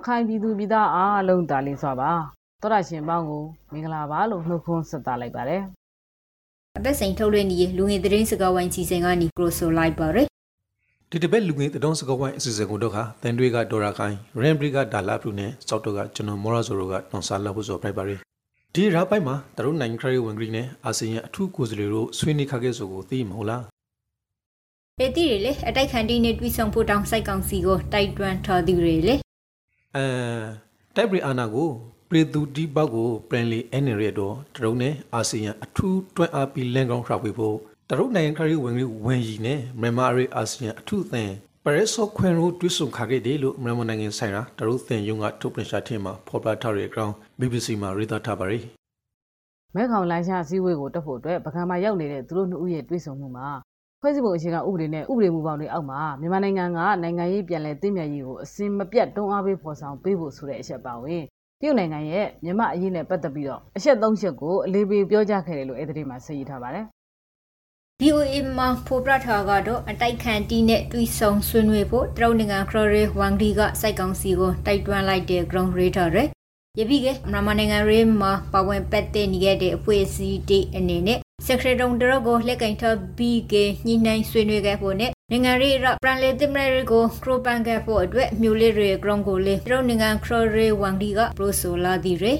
ရခိုင်ပြည်သူပြည်သားအားလုံးတာလင်းစွာပါတော်ရရှင်ပေါင်းကိုမင်္ဂလာပါလို့နှုတ်ခွန်းဆက်သလိုက်ပါတယ်အသက်စိန်ထုတ်လွှင့်နေလူငယ်သတင်းစကားဝိုင်းစီစဉ်ကနေကရိုဆိုလိုက်ပါရယ်ဒီတပတ်လူငယ်တုံးစကောဝိုင်းအစီအစဉ်ကိုတော့ခတန်တွေကဒေါ်ရာခိုင်ရင်ဘရီကဒါလာပလူနဲ့စောက်တော့ကကျွန်တော်မော်ရာဆိုရိုကတွန်ဆာလာဖို့ဆိုပြိုက်ပါရယ်ဒီရာပိုက်မှာတရုတ်နိုင်ငံခရီးဝင်ဂရီနဲ့အာဆီယံအထူးကိုယ်စားလှယ်တို့ဆွေးနွေးခခဲ့ဆိုကိုသိမဟုတ်လားပေတီတွေလေအတိုက်ခံတီနဲ့တွီဆောင်ဖို့တောင်းစိုက်ကောင်စီကိုတိုက်တွန်းထားသူတွေလေ အဲတိုက်ဘရီအာနာကိုပရီသူဒီဘောက်ကိုပရန်လီအန်ရရတော့တရုတ်နဲ့အာဆီယံအထူးတွန်းအားပြီးလန်ကောင်ခရဝေဖို့တရုတ်နိုင်ငံခရီးဝင်ဂရီဝင်ရီနဲ့မြန်မာရီအာဆီယံအထူးသင်ပရက်ဆော့ခွန်ရိုတွစ်ဆုံခခဲ့တယ်လို့မြန်မာနိုင်ငံဆိုင်ရာတရုတ်သင်ယုံကထုတ်ပြန်ရှာထင်မှာဖော်ပြထားတဲ့အကြောင်း BBC မှာရေးသားထားပါရယ်မဲခေါင်လိုင်းရှာအစည်းအဝေးကိုတက်ဖို့အတွက်ပကံမှာရောက်နေတဲ့သူတို့နှစ်ဦးရဲ့တွေ့ဆုံမှုမှာ ဖွဲ့စည်းပုံအခြေခံဥပဒေနဲ့ဥပဒေမူပေါင်းတွေအောက်မှာမြန်မာနိုင်ငံကနိုင်ငံရေးပြန်လည်တည်မြဲရေးကိုအစင်မပြတ်တွန်းအားပေးဖော်ဆောင်ပေးဖို့ဆိုတဲ့အချက်ပါဝင်တရုတ်နိုင်ငံရဲ့မြန်မာအရေးနဲ့ပတ်သက်ပြီးတော့အချက်၃ချက်ကိုအလေးပေးပြောကြားခဲ့တယ်လို့အဲ့ဒီမှာဆက်ရေးထားပါတယ် BOA မှာဖော်ပြထားကတော့အတိုက်ခံတီနဲ့တွီဆောင်ဆွေးနွေးဖို့တရုတ်နိုင်ငံခရရဲဝမ်ဒီကစိုက်ကောင်စီကိုတိုက်တွန်းလိုက်တဲ့ ground radar ရယ်ယပိကမြန်မာနိုင်ငံရေးမှာပါဝင်ပတ်သက်နေခဲ့တဲ့အဖွဲ့အစည်းတွေအနေနဲ့ Secretary တရကိုလက်ကင်ထဘီကေညှိနှိုင်းဆွေးနွေးခဲ့ဖို့နဲ့နိုင်ငံရေးရပရန်လေတင်မရကိုခရိုပန်ခဲ့ဖို့အတွက်မြို့လေးတွေ ground ကိုလေတရုတ်နိုင်ငံခရရဲဝမ်ဒီကပရိုဆိုလာဒီရယ်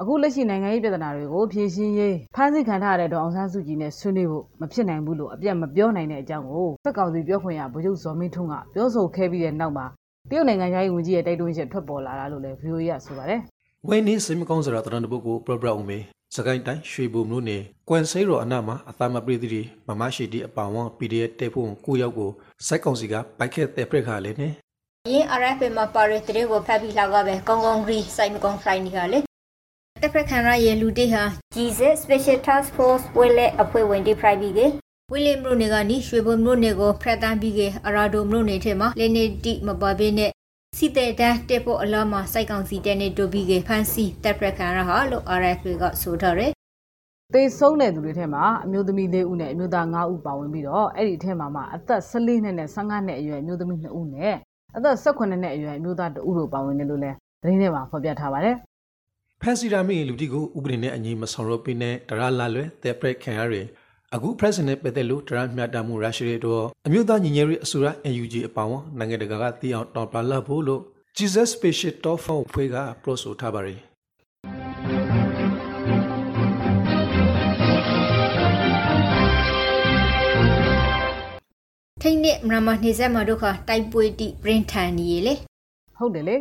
အခုလက်ရှိနိုင်ငံရေးပြဿနာတွေကိုဖြေရှင်းရေးဖမ်းဆီးခံထားရတဲ့ဒေါအောင်ဆန်းစုကြည်နဲ့ဆွေးနွေးဖို့မဖြစ်နိုင်ဘူးလို့အပြတ်မပြောနိုင်တဲ့အကြောင်းကိုစက်ကောင်စီပြောခွင့်ရဗိုလ်ချုပ်ဇော်မင်းထွန်းကပြောဆိုခဲ့ပြီးတဲ့နောက်မှာတရုတ်နိုင်ငံရေးဝန်ကြီးရဲ့တိုက်တွန်းချက်ထွက်ပေါ်လာတာလို့လည်း VOA ကဆိုပါတယ်ဝင်းနေစိတ်မကောင်းစရာတရံတပုတ်ကိုပရပရအောင်မေ စကိုင်းတိုင်းရွှေဘုံမြို့နယ်ကွမ်စိရောအနာမှာအသမပရိသတိမမရှိတီအပောင်ဝ PDF တဲဖို့ကိုရောက်ကိုစိုက်ကောင်စီကပိုက်ခက်တဲ့ပြက်ခါလေးနဲ့ရင်း RFA မှာပါရတဲ့ကိုဖတ်ပြီးလောက်ကပဲကောင်းကောင်းဂရီစိုက်မကောင်းဖိုင်နေခါလေတက်ဖက်ခံရရဲ့လူတိဟာ Jesus Special Task Force ဝဲလက်အဖွဲ့ဝင်ဒီဖရိုက်ပြီးကဝီလီမရိုနေကနီရွှေဘုံမရိုနေကိုဖရက်တန်ပြီးကအရာဒိုမရိုနေထဲမှာလေနေတိမပါဘဲနဲ့ စီတဲ့တန်းတက်ဖို့အလားမှာစိုက်ကောင်စီတဲ့နေတိုပြီးကဖန်စီတက်ဖက်ခံရဟာလို့ RFA ကဆိုထားတယ်သေဆုံးတဲ့သူတွေထဲမှာအမျိုးသမီး၄ဦးနဲ့အမျိုးသား၅ဦးပါဝင်ပြီးတော့အဲ့ဒီထဲမှာမှအသက်14နှစ်နဲ့15နှစ်အရွယ်အမျိုးသမီး2ဦးနဲ့အသက်18နှစ်အရွယ်အမျိုးသား2ဦးတို့ပါဝင်တယ်လို့လည်းသတင်းထဲမှာဖော်ပြထားပါတယ်ဖန်စီရာမီလူတီကိုဥပဒေနဲ့အညီမဆောင်ရပေးနဲ့တရလာလွဲတဲ့ပြက်ခံရရ အခု president ပတ်သက်လို့တရမြတ်တမှုရရှိတဲ့တော့အမျိုးသားညီညွတ်ရေးအစိုးရ NUG အပောင်နိုင်ငံတကာကတည်အောင်တော်ပလာဖို့လို့ Jesus Special Top Form ဖွဲ့က pro ဆိုထားပါရယ်ထိတ်နဲ့မရမနေဆက်မှာတို့ခတိုက်ပွဲတိပရင်ထန်နေလေဟုတ်တယ်လေ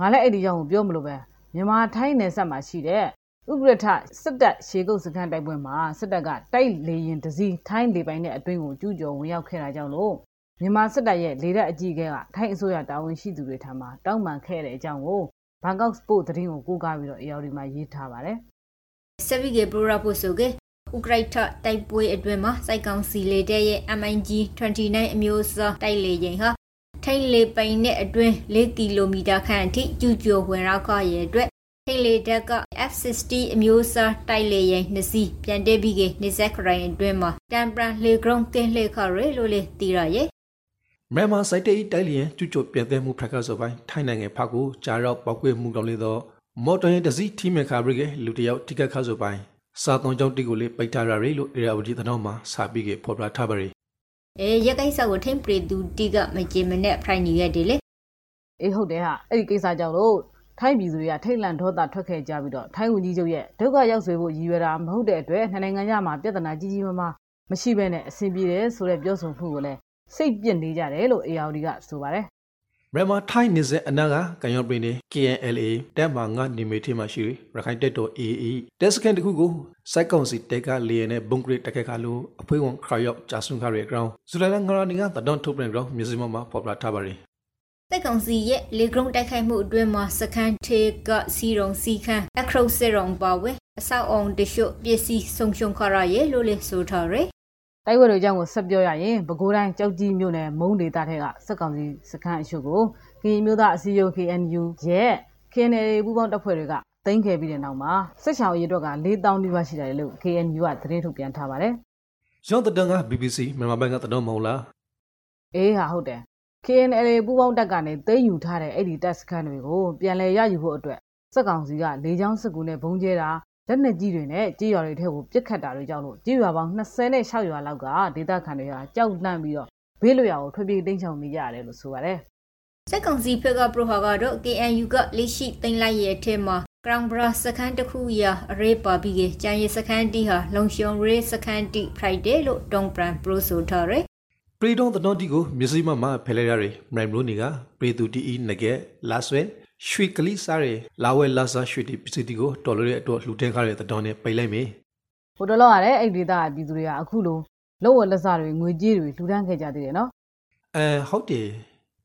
ငါလည်းအဲ့ဒီကြောင့်ကိုပြောမလို့ပဲမြန်မာထိုင်းနယ်စပ်မှာရှိတဲ့ ဥပရထစစ်တပ်ရှေကုတ်စခန်းတိုက်ပွဲမှာစစ်တပ်ကတိုက်လေရင်တစည်းထိုင်းလေပိုင်တဲ့အတွင်းကိုကျူးကျော်ဝင်ရောက်ခဲ့တာကြောင့်လို့မြန်မာစစ်တပ်ရဲ့လေတပ်အကြီးအကဲကထိုင်းအစိုးရတာဝန်ရှိသူတွေထံမှတောင်းပန်ခဲ့တဲ့အကြောင်းကိုဘန်ကောက်စပို့သတင်းကိုကိုးကားပြီးတော့ AR ဒီမှာရေးထားပါတယ်ဆဗီဂေပရိုရာပိုဆိုကေဥကရိုက်ထတိုက်ပွဲအတွင်းမှာစိုက်ကောင်စီလေတဲ့ရဲ့ MIG 29အမျိုးအစားတိုက်လေရင်ဟာထိတ်လေပိန်နဲ့အတွင်း4ကီလိုမီတာခန့်အထိကျူးကျော်ဝင်ရောက်ခဲ့ရဲ့အတွက် ထိတ်လေတက်က F60 အမျိုးအစားတိုက်လေရင်နှစ်စီးပြန်တက်ပြီးကနေဆက်ခရိုင်အတွင်းမှာတမ်ပရန်လေဂရုံကင်းလေခရဲလို့လေတီရရဲ့မြန်မာစိုက်တေးတိုက်လျင်ကျူကျော်ပြည့်တဲ့မှုဖက်ကဆိုပိုင်းထိုင်းနိုင်ငံဖက်ကိုကြားရောက်ပောက်ကွေးမှုတော်လေတော့မော်တော်ရင်တစည်းထီမခါဘရိကလူတယောက်တိကခါဆိုပိုင်းစာသွန်ကြောင့်တိကိုလေးပိတ်ထားရရလို့အေရဝတီသတော်မှာစာပြီးကဖော်ပြထားပါရယ်အဲရကိစ္စကိုထိမ့်ပရီသူတီကမကြေမနဲ့ဖရိုင်နေရတယ်လေအေးဟုတ်တယ်ဟာအဲ့ဒီကိစ္စကြောင့်လို့ ထိုင်းပြည်သူတွေကထိတ်လန့်ဒေါသထွက်ခဲ့ကြပြီးတော့ထိုင်းဝန်ကြီးချုပ်ရဲ့ဒုက္ခရောက်ဆွေဖို့ရည်ရွယ်တာမဟုတ်တဲ့အတွက်နှစ်နိုင်ငံကြမှာပြဿနာကြီးကြီးမားမားမရှိဘဲနဲ့အဆင်ပြေတယ်ဆိုတဲ့ပြောဆိုမှုကိုလည်းစိတ်ပြစ်နေကြတယ်လို့ ARD ကဆိုပါတယ်မြန်မာထိုင်းနေစေအနာကကံရောပရင်းနေ KNLA တက်မှာငါနေမေထေမှာရှိရခိုင်တက်တော် AA တက်စကန်တခုကိုစိုက်ကောင်စီတက်ကလေနဲ့ဘုံဂရစ်တက်ခက်ခါလို့အဖွဲဝန်ခရရောက်ဂျာဆွန်ခရဲ ground ဇူလိုင်လငါနီကတဒွန်ထုတ်ပြန် ground မြစီမမှာပေါ်ပလာထားပါရယ် တက်ကောင်စီရဲ့လေဂရုံတိုက်ခိုက်မှုအတွင်းမှာစကန်ထေကစီရုံစီခန်းအခရုစေရုံပါဝဲအဆောက်အောင်တရှုပစ္စည်းဆုံးရှုံခရရဲ့လို့လေဆိုထားရယ်တိုက်ဝဲတွေအကြောင်းကိုဆက်ပြောရရင်ပဲခူးတိုင်းကြောက်ကြီးမြို့နယ်မုံဒေတာထက်ကစက်ကောင်စီစခန်းအရှုပ်ကိုကရင်မျိုးသားအစည်းအရုံး KNU ရဲ့ KNL ပူးပေါင်းတပ်ဖွဲ့တွေကတင်ခဲ့ပြီးတဲ့နောက်မှာစစ်ချောင်းအရေးအတွက်က4000နီးပါးရှိတယ်လို့ KNU ကသတင်းထုတ်ပြန်ထားပါတယ်ရောင်းတဒန်က BBC မြန်မာဘက်ကတတော်မဟုတ်လား။အေးဟာဟုတ်တယ် KNL ပူးပေါင်းတပ်ကနေသိမ်းယူထားတဲ့အဲ့ဒီတပ်စခန်းတွေကိုပြန်လည်ရယူဖို့အတွက်စက်ကောင်စီကလေကြောင်းစစ်ကူနဲ့ဘုံကျဲတာလက်နက်ကြီးတွေနဲ့ကြေးရွာတွေထဲကိုပစ်ခတ်တာတွေကြောင့်လို့ကြေးရွာပေါင်း26ရွာလောက်ကဒေသခံတွေဟာကြောက်လန့်ပြီးတော့ဘေးလွရာကိုထွက်ပြေးတိမ်းရှောင်နေကြရတယ်လို့ဆိုပါတယ်။စက်ကောင်စီဖက်ကပရိုဟာကတော့ KNU ကလက်ရှိတင်လိုက်ရဲ့အထက်မှာ Crown Bra စခန်းတစ်ခုရာအရေးပါပြီးကကျန်ရစခန်းတီဟာလုံရှုံရေးစခန်းတီ Friday လို့တုံပရန်ပရိုဆိုထားရယ်ပ ရီဒွန်တနော်တီကိုမြစည်းမမဖဲလဲရရမိုင်မလို့နေကပရီတူတီအီနဂဲလာဆွဲရွှေကလေးစားရလာဝဲလာစားရွှေတီပစ္စည်းတီကိုတော်လို့ရဲ့အတွက်လှူဒန်းခါတဲ့တတော်နဲ့ပိတ်လိုက်မေဟိုတလောကလည်းအဲ့ဒီဒေတာပြည်သူတွေကအခုလိုလောဝလက်စားတွေငွေကြေးတွေလှူဒန်းခဲ့ကြသေးတယ်နော်အဲဟုတ်တယ်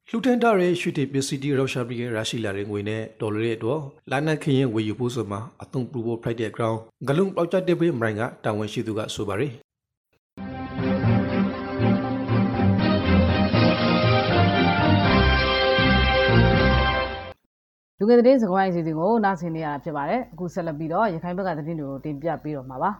လှူဒန်းတာရဲ့ရွှေတီပစ္စည်းတီရောက်ရှာပြီးရရှိလာတဲ့ငွေနဲ့တော်လို့ရဲ့အတွက်လာနတ်ခရင်ဝေယူဖို့ဆိုမှအသုံးပြုဖို့ဖိုက်တဲ့ ground ဂလုံးပေါက်ချက်တဲ့ပေးမိုင်ကတာဝန်ရှိသူကဆိုပါရယ် လူငယ်သတင်းစကားဝိုင်းအစီအစဉ်ကိုနားဆင်နေရတာဖြစ်ပါတယ်အခုဆက်လက်ပြီးတော့ရခိုင်ဘက်ကသတင်းတွေကိုတင်ပြပေးတော့မှာပါ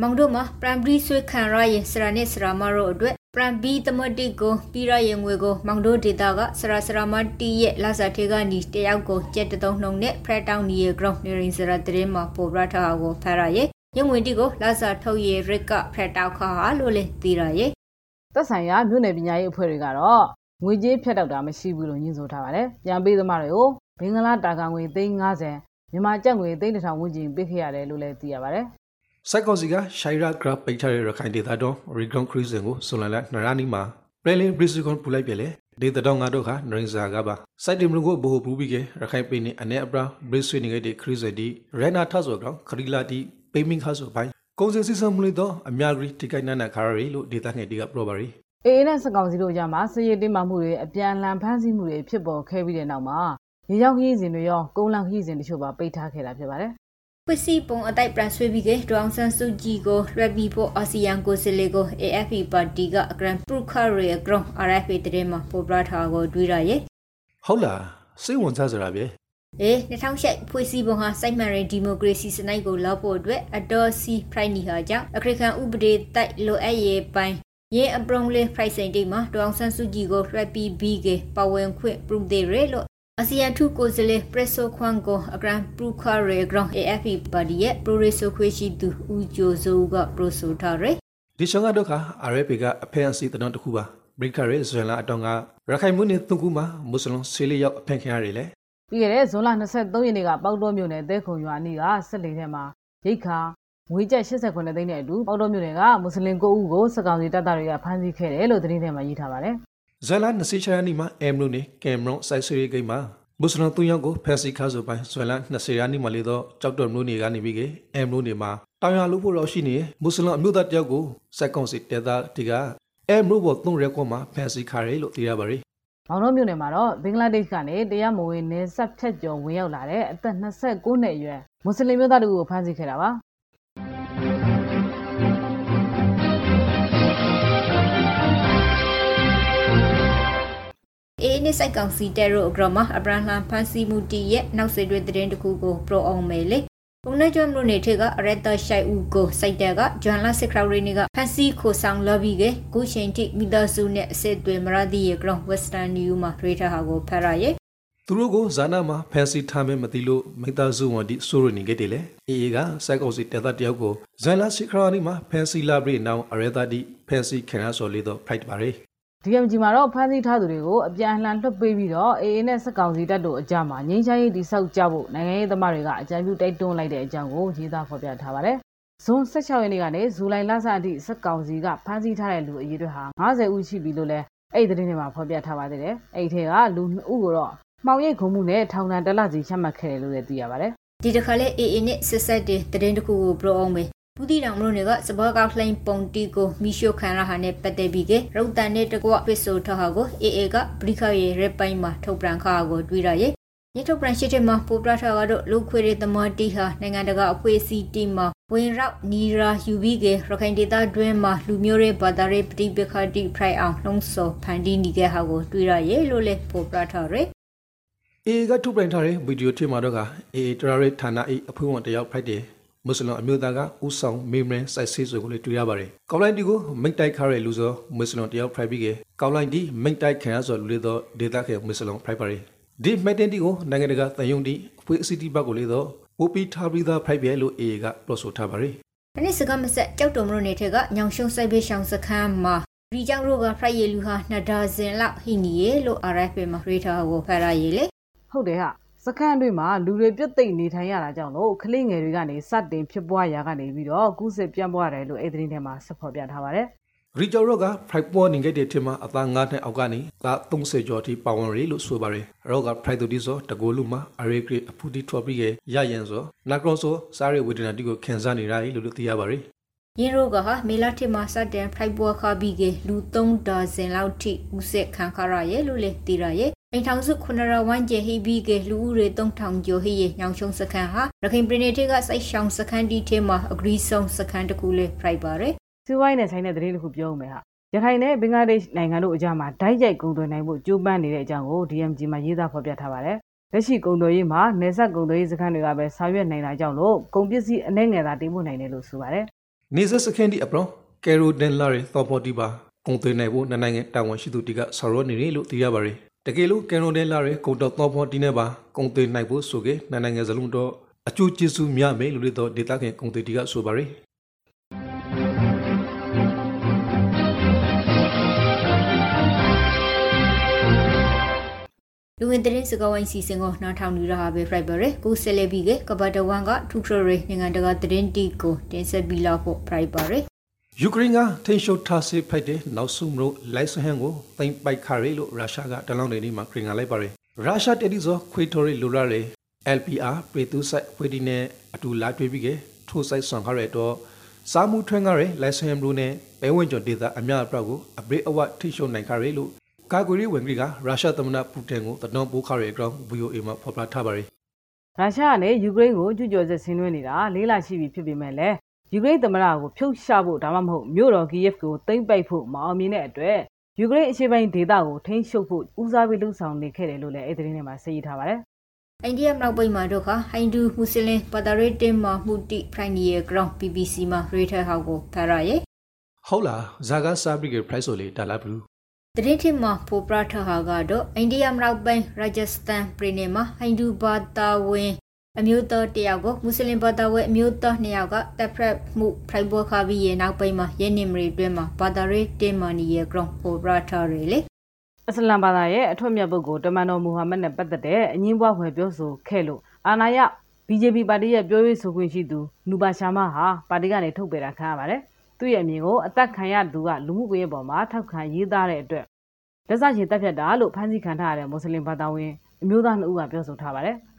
မောင်တို့မှာပရမ်ပရီဆွေခံရရဲ့စရာနဲ့စရာမတို့အတွက်ပရမ်ဘီသမတိကိုပြီးရရဲ့ငွေကိုမောင်တို့ဒေတာကစရာစရာမတီရဲ့လာစာထေကနီတယောက်ကိုကျက်တုံးနှုံနဲ့ဖရက်တောင်းနီရဲ့ ground နေရင်စရာတရင်မှာပေါ်ရထားကိုဖရရဲ့ရုံဝင်တီကိုလာစာထုတ်ရဲ့ရစ်ကဖရက်တောက်ခါလို့လေသိရရဲ့သက်ဆိုင်ရာမြို့နယ်ပညာရေးအဖွဲ့တွေကတော့ငွေကြေးဖြတ်တောက်တာမရှိဘူးလို့ညွှန်ဆိုထားပါတယ်ပြန်ပေးသမားတွေကို ဘင်္ဂလားတာကာငွေ350မြန်မာကျပ်ငွေ3000ဝန်းကျင်ပေးခဲ့ရတယ်လို့လည်းသိရပါတယ်။စိုက်ကောစီကရှိုင်ရာဂရပိတ်ထားတဲ့ရခိုင်ဒေသတော်ရီဂွန်ခရီးစင်ကိုဆွန်လာနရာနီမှာပရလင်ဘရစ်ကွန်ပူလိုက်ပြလေဒေသတော်ငါတို့ကနရင်စာကပါစိုက်တင်မလို့ကိုဘိုဟပူပြီးကရခိုင်ပိနေအနေအပရာဘရစ်ဆွေနေခဲ့တဲ့ခရီးစင်ဒီရနာထဆောကောင်ခရီလာတီပိမင်းခါဆိုပိုင်းကုံစင်စစ်ဆမ်မလို့တော့အများကြီးတိကိုက်နနာခါရီလို့ဒေသငယ်တီကပရိုပါရီအေးနဲ့စကောင်စီတို့ကြမှာစရည်တင်မှမှုတွေအပြန်အလှန်ဖမ်းဆီးမှုတွေဖြစ်ပေါ်ခဲ့ပြီးတဲ့နောက်မှာ ရေကြောင်းခရီးစဉ်တွေရောကုန်းလမ်းခရီးစဉ်တချို့ပါပိတ်ထားခဲ့တာဖြစ်ပါတယ်။ခွစီပုံအတိုက်ပြန်ဆွေးပြီးကဒေါအောင်ဆန်းစုကြည်ကိုရွက်ပြီးဖို့အာဆီယံကိုစလေကို AFP ပါတီက Grand Prix ခရီဂရော RFA တည်းမှာပေါ်ပြထားကိုတွေးရရဲ့ဟုတ်လားစိတ်ဝင်စားစရာပဲအေး2008ဖွေးစီပုံဟာစိုက်မှန်ရင်ဒီမိုကရေစီစနစ်ကိုလောက်ဖို့အတွက်အတော်စီဖရိုက်နီဟာကြောင့်အခရခံဥပဒေတိုက်လိုအပ်ရေးပိုင်းရဲအပရုံလေးဖရိုက်စိန်တိတ်မှာဒေါအောင်ဆန်းစုကြည်ကိုရွက်ပြီးပြီးကပဝင်ခွင့်ပြုတဲ့ရဲလို့ အစီယန်ထုကိုစလေပရက်ဆိုခွန်ကိုအဂရန်ပရူခါရေဂရန် AFP ပါတီရဲ့ပရိုရီဆိုခွေရှိသူဦးကျော်စိုးကပရိုဆိုထားရယ်ဒီရှောင်းကတော့ခါ RFP ကအဖက်အစီတတော်တစ်ခုပါဘရိခရဲဇွန်လာအတောင်ကရခိုင်မှုနဲ့သုံးခုမှာမွတ်စလင်ဆေးလေးရောက်အဖက်ခင်ရတယ်လေပြီးခဲ့တဲ့ဇွန်လ23ရက်နေ့ကပေါက်တော်မြို့နယ်တဲခုံရွာနီးကဆက်လေထဲမှာရိတ်ခါငွေကျပ်89သိန်းနဲ့အတူပေါက်တော်မြို့နယ်ကမွတ်စလင်9ဦးကိုစကောင်စီတပ်သားတွေကဖမ်းဆီးခဲ့တယ်လို့သတင်းထဲမှာရေးထားပါတယ် ဇွဲလာ20ချာနီမှာအမ်လို့နေကင်မရွန်စိုက်ဆွေးဂိမ်းမှာမွတ်စလင်သူယောက်ကိုဖက်စီခါဆိုပိုင်းဇွဲလာ20ရာနီမှာလေတော့ကြောက်တော်မျိုးနေကနေပြီးကအမ်လို့နေမှာတောင်ရလို့ဖို့တော့ရှိနေမွတ်စလင်အမျိုးသားတယောက်ကိုစက်ကောင်စီတဲသားတီကအမ်လို့ပေါ်သုံးရက်ကွန်မှာဖက်စီခါရဲလို့သိရပါရီမောင်တော်မြို့နယ်မှာတော့ဘင်္ဂလားဒေ့ရှ်ကနေတရားမဝင်နေဆက်ဖြတ်ကျော်ဝင်ရောက်လာတဲ့အသက်29နှစ်အရွယ်မွတ်စလင်မျိုးသားတို့ကိုဖမ်းဆီးခဲ့တာပါ အေးနှစ်ဆိုင်ကောင်စီတဲရိုအဂရမအဗရာဟမ်ဖန်စီမူတီရဲ့နောက်ဆက်တွဲသတင်းတစ်ခုကိုပရိုအောင်မယ်လေပုံနဲ့ကျွမ်းလို့နေထက်ကရတရှိုက်ဦးကိုစိုက်တဲ့ကဂျွန်လာစစ်ခရော်ရီနီကဖန်စီခိုဆောင်လော်ဘီကကုရှင်တိမီတာစုနဲ့အစစ်တွေမရဒီရဲ့ ground western new မှာရေထားဟာကိုဖရရဲ့သူတို့ကိုဇာနာမှာဖန်စီထားမယ်မသိလို့မိသားစုဝန်ဒီဆိုရနေခဲ့တယ်လေအေးကစိုက်ကောင်စီတက်တဲ့တယောက်ကိုဇန်လာစစ်ခရော်နီမှာဖန်စီလာဘရီနောင်အရသာဒီဖန်စီခရန်ဆိုလေးတော့ဖိုက်ပါရယ် DMG မှာတော့ဖမ်းဆီးထားသူတွေကိုအပြန်အလှန်လွှတ်ပေးပြီးတော့ AA နဲ့စက်ကောင်စီတပ်တို့အကြမှာငြိမ်းချမ်းရေးတိဆောက်ကြဖို့နိုင်ငံရေးသမားတွေကအကြံပြုတိုက်တွန်းလိုက်တဲ့အကြောင်းကိုရေးသားဖော်ပြထားပါတယ်။ဇွန်16ရက်နေ့ကနေဇူလိုင်လဆအထိစက်ကောင်စီကဖမ်းဆီးထားတဲ့လူအရေအတွက်ဟာ90ဦးရှိပြီလို့လည်းအဲ့ဒီသတင်းတွေမှာဖော်ပြထားပါသေးတယ်။အဲ့ဒီထဲကလူ2ဦးကိုတော့မှောင်ရိပ်ခုံမှုနဲ့ထောင်ဒဏ်တစ်လစီချမှတ်ခဲ့တယ်လို့လည်းသိရပါတယ်။ဒီတစ်ခါလဲ AA နဲ့စစ်ဆက်တဲ့သတင်းတစ်ခုကိုပြောအောင်မယ် ဘူးတီတောင်မလို့နေကစဘောကောက်လှိန်ပုံတီကိုမီရှိုခံရဟာနဲ့ပတ်သက်ပြီးကရုတ်တန်နဲ့တကွပစ်ဆိုထဟာကိုအေအေကပရိခရဲ့ရပိုင်းမှာထုတ်ပြန်ခါကိုတွေးရရဲ့ညထုတ်ပြန်ရှိတဲ့မှာပိုပရထာကတော့လူခွေတွေသမားတီဟာနိုင်ငံတကာအဖွဲ့အစည်းတီမှာဝင်ရောက်နီရာယူပြီးကရခိုင်ဒေသတွင်းမှာလူမျိုးတွေဘာသာရေးပဋိပက္ခတိဖရိုက်အောင်နှုံးဆော်ဖန်တီးနေခဲ့ဟာကိုတွေးရရဲ့လို့လေပိုပရထာရဲအေကထုတ်ပြန်ထားတဲ့ဗီဒီယိုထင်မှာတော့ကအေတရာရဲဌာနအေအဖွဲ့ဝင်တယောက်ဖိုက်တယ် မွတ်စလင်အမျိုးသားကဦးဆောင်မေမရန်စိုက်ဆေးဆိုကိုလည်းတွေ့ရပါတယ်ကောက်လိုင်းတီကိုမိတ်တိုက်ခါတဲ့လူဆိုမွတ်စလင်တယောက်ဖိုက်ပြီးကကောက်လိုင်းတီမိတ်တိုက်ခံရဆိုလူလေတော့ဒေတာခဲမွတ်စလင်ဖိုက်ပါတယ်ဒီမက်တင်တီကိုနိုင်ငံတကာတန်ယုံတီအဖွဲ့အစည်းတီဘက်ကိုလေတော့ပိုပီထားပြီးသားဖိုက်ပြဲလို့ AA ကပြောဆိုထားပါတယ်ဒီနေ့စကမဆက်ကြောက်တုံမလို့နေထက်ကညောင်ရှုံးစိုက်ပေးရှောင်းစခန်းမှာရီကြောင့်ရိုကဖရိုက်ရလူဟာနှစ်ဒါဇင်လောက်ဟိနီယေလို့ RFP မှာရေးထားကိုဖရရည်လေဟုတ်တယ်ဟာ စခန်းတွေမှာလူတွေပြတ်သိမ့်နေထိုင်ရတာကြောင့်လို့ကလေးငယ်တွေကနေစတင်ဖြစ်ပွားရာကနေပြီးတော့ကူးစစ်ပြန့်ပွားတယ်လို့အဲ့ဒီသတင်းထဲမှာဆက်ဖော်ပြထားပါတယ်ရီဂျော်ရော့ကဖိုက်ပေါ်နေခဲ့တဲ့ထင်မှာအသား9နှစ်အောက်ကနေသာ30ကျော်ထိပါဝင်ရီလို့ဆိုပါတယ်ရော့ကဖိုက်တူဒီဆိုတကိုလူမှာအရေဂရစ်အဖူတီထော်ပြီးရဲ့ရရန်ဆိုနာကရောဆိုစားရဝေဒနာတိကိုခံစားနေရတယ်လို့သိရပါတယ်ယင်းရိုကဟာမေလာတီမှာစတဲ့ဖိုက်ပေါ်ခါပြီးကလူ3ဒါဇင်လောက်ထိဦးဆက်ခံခရရဲ့လို့လေသိရရဲ့ အိမ်ထောင်စုခုနရဝမ်းကျဟိဘီကလူဦးရေ3000ကျော်ဟိရဲ့ညောင်ရှုံစခန်းဟာရခိုင်ပြည်နယ်ကစိုက်ရှောင်းစခန်းဒီထဲမှာအဂရီဆုံစခန်းတကူလေးဖိုက်ပါတယ်စီဝိုင်းနဲ့ဆိုင်တဲ့သတင်းတစ်ခုပြောမယ်ဟာရခိုင်နဲ့ဘင်္ဂလားဒေ့ရှ်နိုင်ငံတို့အကြားမှာဓာတ်ရိုက်ကုန်သွယ်နိုင်ဖို့ကြိုးပမ်းနေတဲ့အကြောင်းကို DMG မှာရေးသားဖော်ပြထားပါတယ်လက်ရှိကုန်သွယ်ရေးမှာနယ်စပ်ကုန်သွယ်ရေးစခန်းတွေကပဲဆောင်ရွက်နိုင်တာကြောင့်လို့ကုန်ပစ္စည်းအနှဲငယ်သာတင်ပို့နိုင်တယ်လို့ဆိုပါတယ်နေဆက်စခန်းဒီအပရောကယ်ရိုဒန်လာရီသော်ပေါ်တီပါကုန်သွယ်နိုင်ဖို့နှစ်နိုင်ငံတာဝန်ရှိသူတွေကဆောင်ရွက်နေတယ်လို့သိရပါတယ် တကယ်လို့ကယ်ရိုဒန်လာရီကုန်တော့သော်ပေါ်တီနဲ့ပါကုန်သွယ်နိုင်ဖို့ဆိုကေနှစ်နိုင်ငံစလုံးတော့အကျိုးကျေးဇူးများမယ်လို့လည်းတော့ဒေတာခင်ကုန်သွယ်တီကဆိုပါတယ်လူဝင်တဲ့စကဝိုင်းစီစဉ်ကိုနားထောင်နေရတာပဲ Friday ကိုဆယ်လေဘီကကဘာတဝန်ကထူထရရနိုင်ငံတကာသတင်းတီကိုတင်ဆက်ပြီးလောက်ဖို့ Friday ယူ ကရိန်းကထိန်ရှုထားစစ်ဖိုက်တဲ့နောက်ဆုံးမလို့လိုင်ဆန်ဟန်ကိုသိမ်းပိုက်ခရဲလို့ရုရှားကတလောင်းနေနေမှာခရင်ကလိုက်ပါတယ်ရုရှားတက်ဒီဇောခွေတိုရီလိုလာရဲ LPR ပေတူဆိုင်ဝေဒီနဲ့အတူလာတွေ့ပြီးကထိုးဆိုင်ဆောင်ခရဲတော့စာမှုထွန်းကားရဲလိုင်ဆန်ဟန်ဘလူးနဲ့ဘဲဝင်ကျော်ဒေတာအများအပြားကိုအဘရိအဝထိရှုနိုင်ခရဲလို့ကာကွယ်ရေးဝန်ကြီးကရုရှားသမ္မတပူတင်ကိုတနှောပိုးခရဲအကြောင်း VOA မှာဖော်ပြထားပါတယ်ရုရှားကလည်းယူကရိန်းကိုကျူးကျော်စစ်ဆင်နွှဲနေတာလေးလရှိပြီဖြစ်ပေမဲ့လည်း ယူကရိန်းသမ္မတကိုဖြုတ်ချဖို့ဒါမှမဟုတ်မြို့တော်ကီယက်ကိုသိမ်းပိုက်ဖို့မအောင်မြင်တဲ့အတွက်ယူကရိန်းအရှေ့ပိုင်းဒေသကိုထိန်းချုပ်ဖို့ဦးစားပေးလှုံ့ဆော်နေခဲ့တယ်လို့လည်းအဲ့ဒီသတင်းထဲမှာဆက်ရေးထားပါတယ်အိန္ဒိယနောက်ပိတ်မှာတော့ခဟိုင်ဒူမွတ်စလင်ပါတာရေးတင်မှာမှုတိဖရိုင်နီရဲ့ ground BBC မှာရေထဟောက်ကိုဖရရဲ့ဟုတ်လားဇာဂါစာဘရီက price ဆိုလေတာလာဘူးတရင်ထမှာပိုပရထဟာကတော့အိန္ဒိယနောက်ပိုင်းရာဂျစတန်ပြည်နယ်မှာဟိုင်ဒူဘာတာဝင် အမျိုးသားတယောက်ကိုမွတ်စလင်ဘာသာဝင်အမျိုးသားနှစ်ယောက်ကတပ်ဖရက်မှုဖိုက်ဘောခါပြီးရဲ့နောက်ပိုင်းမှာယင်းနေမရီတွင်မှာဘာသာရေးတင်မာနီရဲ့ ground ပိုပရထရီလေအစ္စလမ်ဘာသာရဲ့အထွတ်မြတ်ပုဂ္ဂိုလ်တမန်တော်မူဟာမက်နဲ့ပတ်သက်တဲ့အငင်းပွားဖွယ်ပြောဆိုခဲ့လို့အာနာယ BJP ပါတီရဲ့ပြောရေးဆိုခွင့်ရှိသူနူပါရှာမဟာပါတီကနေထုတ်ပယ်တာခံရပါတယ်။သူ့ရဲ့အမြင်ကိုအသက်ခံရသူကလူမှုကွန်ရက်ပေါ်မှာထောက်ခံရေးသားတဲ့အတွက်လက်စချေတက်ဖြတ်တာလို့ဖမ်းဆီးခံထားရတဲ့မွတ်စလင်ဘာသာဝင်အမျိုးသားနှစ်ဦးကပြောဆိုထားပါတယ်။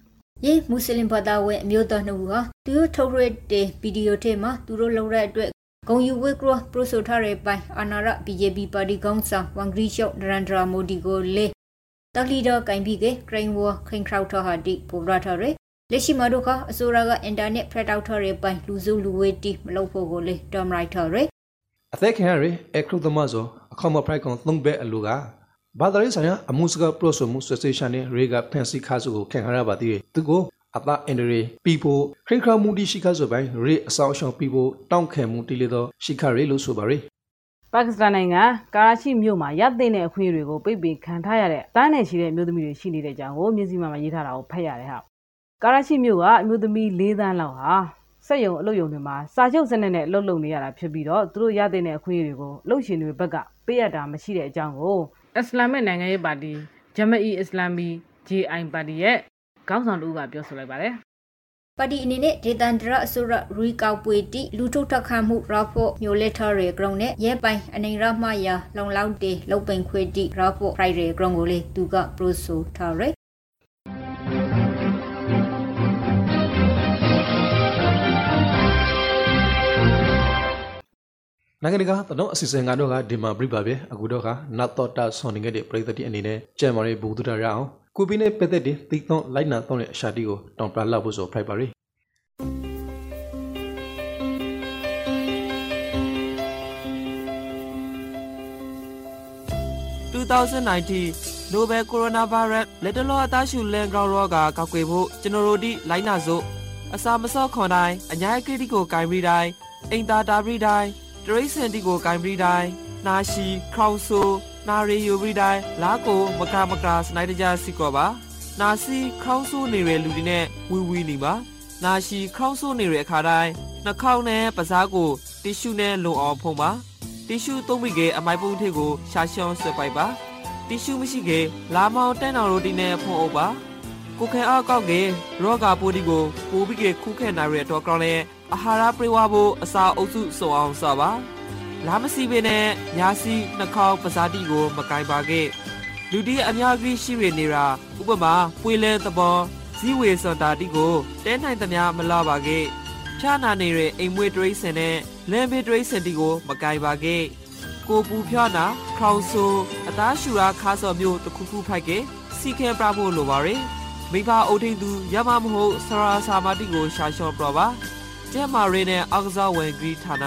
ယေမွတ်စလင်ဘာသာဝင်အမျိုးသားနှစ်ဦးဟာသူတို့ထုတ်ရတဲ့ဗီဒီယိုထဲမှာသူတို့လုပ်တဲ့အတွက်ဂုံယူဝေကရပရိုဆိုထားတဲ့ပိုင်းအနာရ BJP ပါတီကောင်ဆောင်ဝန်ဂရီရှော့ဒရန်ဒရာမိုဒီကိုလေတက်လီဒါကင်ပြီးကဂရိန်ဝါခိန်ခရောက်ထဟာဒီပိုဘရာထရဲလက်ရှိမှာတို့ကအစိုးရကအင်တာနက်ဖရက်တောက်ထရဲပိုင်းလူစုလူဝေးတီမလုပ်ဖို့ကိုလေဒမ်ရိုက်ထရဲအသက်ခင်ရရဲအခရုသမဇောအခမဖရိုက်ကောင်သုံးဘဲအလူက ဘာသာရေးဆိုင်ရာအမှုစကားပရိုဆိုမှုဆွေးဆေးရှာနဲ့ရေကဖန်စီခါစုကိုခံရပါသေးတယ်သူကိုအပအင်ဒရီပီပိုခရိခရမှုတိရှိခါဆိုပိုင်းရေအဆောင်ရှောင်းပီပိုတောင့်ခံမှုတိလေသောရှိခရေလို့ဆိုပါရယ်ပါကစ္စတန်နိုင်ငံကာရာချိမြို့မှာရတဲ့တဲ့အခွင့်အရေးတွေကိုပိတ်ပင်ခံထားရတဲ့တားနယ်ရှိတဲ့အမျိုးသမီးတွေရှိနေတဲ့အကြောင်းကိုမြစည်းမမှာရေးထားတာကိုဖတ်ရတယ်ဟာကာရာချိမြို့ကအမျိုးသမီး၄သန်းလောက်ဟာစက်ယုံအလုပ်ယုံတွေမှာစာချုပ်စနစ်နဲ့အလုပ်လုပ်နေရတာဖြစ်ပြီးတော့သူတို့ရတဲ့အခွင့်အရေးတွေကိုအလုပ်ရှင်တွေဘက်ကပေးရတာမရှိတဲ့အကြောင်းကို အစ္စလာမစ်နိုင်ငံရေးပါတီဂျမအီအစ္စလာမီ JI ပါတီရဲ့ခေါင်းဆောင်တို့ကပြောဆိုလိုက်ပါတယ်ပါတီအနေနဲ့ဒေသန္တရအစိုးရရီကောက်ပွေတီလူထုတ်ထခတ်မှုရာဖို့မျိုးလက်ထရီဂရုံနဲ့ရဲပိုင်အနေရမယာလုံလောက်တေလုံပိန်ခွေတီရာဖို့ဖရိုင်ရီဂရုံကိုလေသူကပရိုဆိုထားရယ် နိုင်ငံတကာသတော့အစီအစဉ်ကတော့ကဒီမှာပြပါပဲအခုတော့ကနတ်တော်တာဆွန်နေခဲ့တဲ့ပြည်သက်တီအနေနဲ့ကြံမာရေးဘူဒရရအောင်ကိုပီနဲ့ပသက်တဲ့သီသွန်လိုက်နာတော့တဲ့အရှာတီကိုတောင်ပလာဖို့ဆိုဖိုက်ပါရီ2019 Nobel Coronavirus လက်တလောအသားရှူလန်ဂရောင်းရောဂါကောက်ွယ်ဖို့ကျွန်တော်တို့ဒီလိုက်နာစို့အစာမစော့ခွန်တိုင်းအညာကိတိကိုဂိုင်ပြီးတိုင်းအိမ်သာတာပြီးတိုင်း တရိစင်တီကိုဂိုင်ပြီးတိုင်းနာရှိခေါင်ဆူနာရီယိုပြီးတိုင်းလာကိုမကမကစနိုက်တကြစီကောပါနာစီခေါင်းဆိုးနေတဲ့လူတွေနဲ့ဝီဝီနေပါနာရှိခေါင်းဆိုးနေတဲ့အခါတိုင်းနှာခေါင်းနဲ့ပါးစားကိုတီရှူနဲ့လုံအောင်ဖုံးပါတီရှူသုံးမိကအမိုက်ပုံးထည့်ကိုရှာရှောင်းဆွဲပိုက်ပါတီရှူမရှိကလာမောင်တန်းတော်ရိုတီနဲ့ဖုံးအုပ်ပါ ကိုခဲအောက်ကောက်ကရောဂါပိုးဒီကိုပိုးပြီးကခုခဲနိုင်ရတော့ကောင်းလဲအာဟာရပြေဝဖို့အစာအုပ်စုစုံအောင်စပါလာမစီပင်နဲ့ညာစီနှာခေါင်းပါးစားတီကို မကင်ပါခဲ့လူတီအများကြီးရှိရနေတာဥပမာပွေလဲသဘောဇီဝေစန္တာတီကိုတဲနိုင်သမျှမလာပါခဲ့ဖြာနာနေတဲ့အိမ်မွေးတရိစင်နဲ့လမ်းဘေးတရိစင်တီကို မကင်ပါခဲ့ကိုပူဖြာနာခေါင်ဆူအသားရှူရာခါစော်မျိုးတစ်ခုခုဖိုက်ကစီခဲပြဖို့လိုပါရယ် မိဘအုပ်ထိန်သူရမမဟုတ်ဆရာစာမတိကိုရှာလျှော့ပြပါကျဲမာရီနဲ့အောက်ကစားဝင်ဂရီဌာန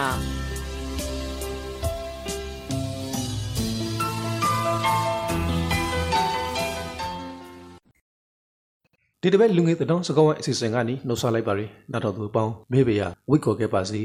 ဒီတစ်ပတ်လူငယ်သတောင်းစကောင်းဝိုင်းအစီအစဉ်ကနေနှုတ်ဆက်လိုက်ပါရယ်နောက်တော့သူပေါင်းမေးပေရဝိတ်ခေါ်ခဲ့ပါစီ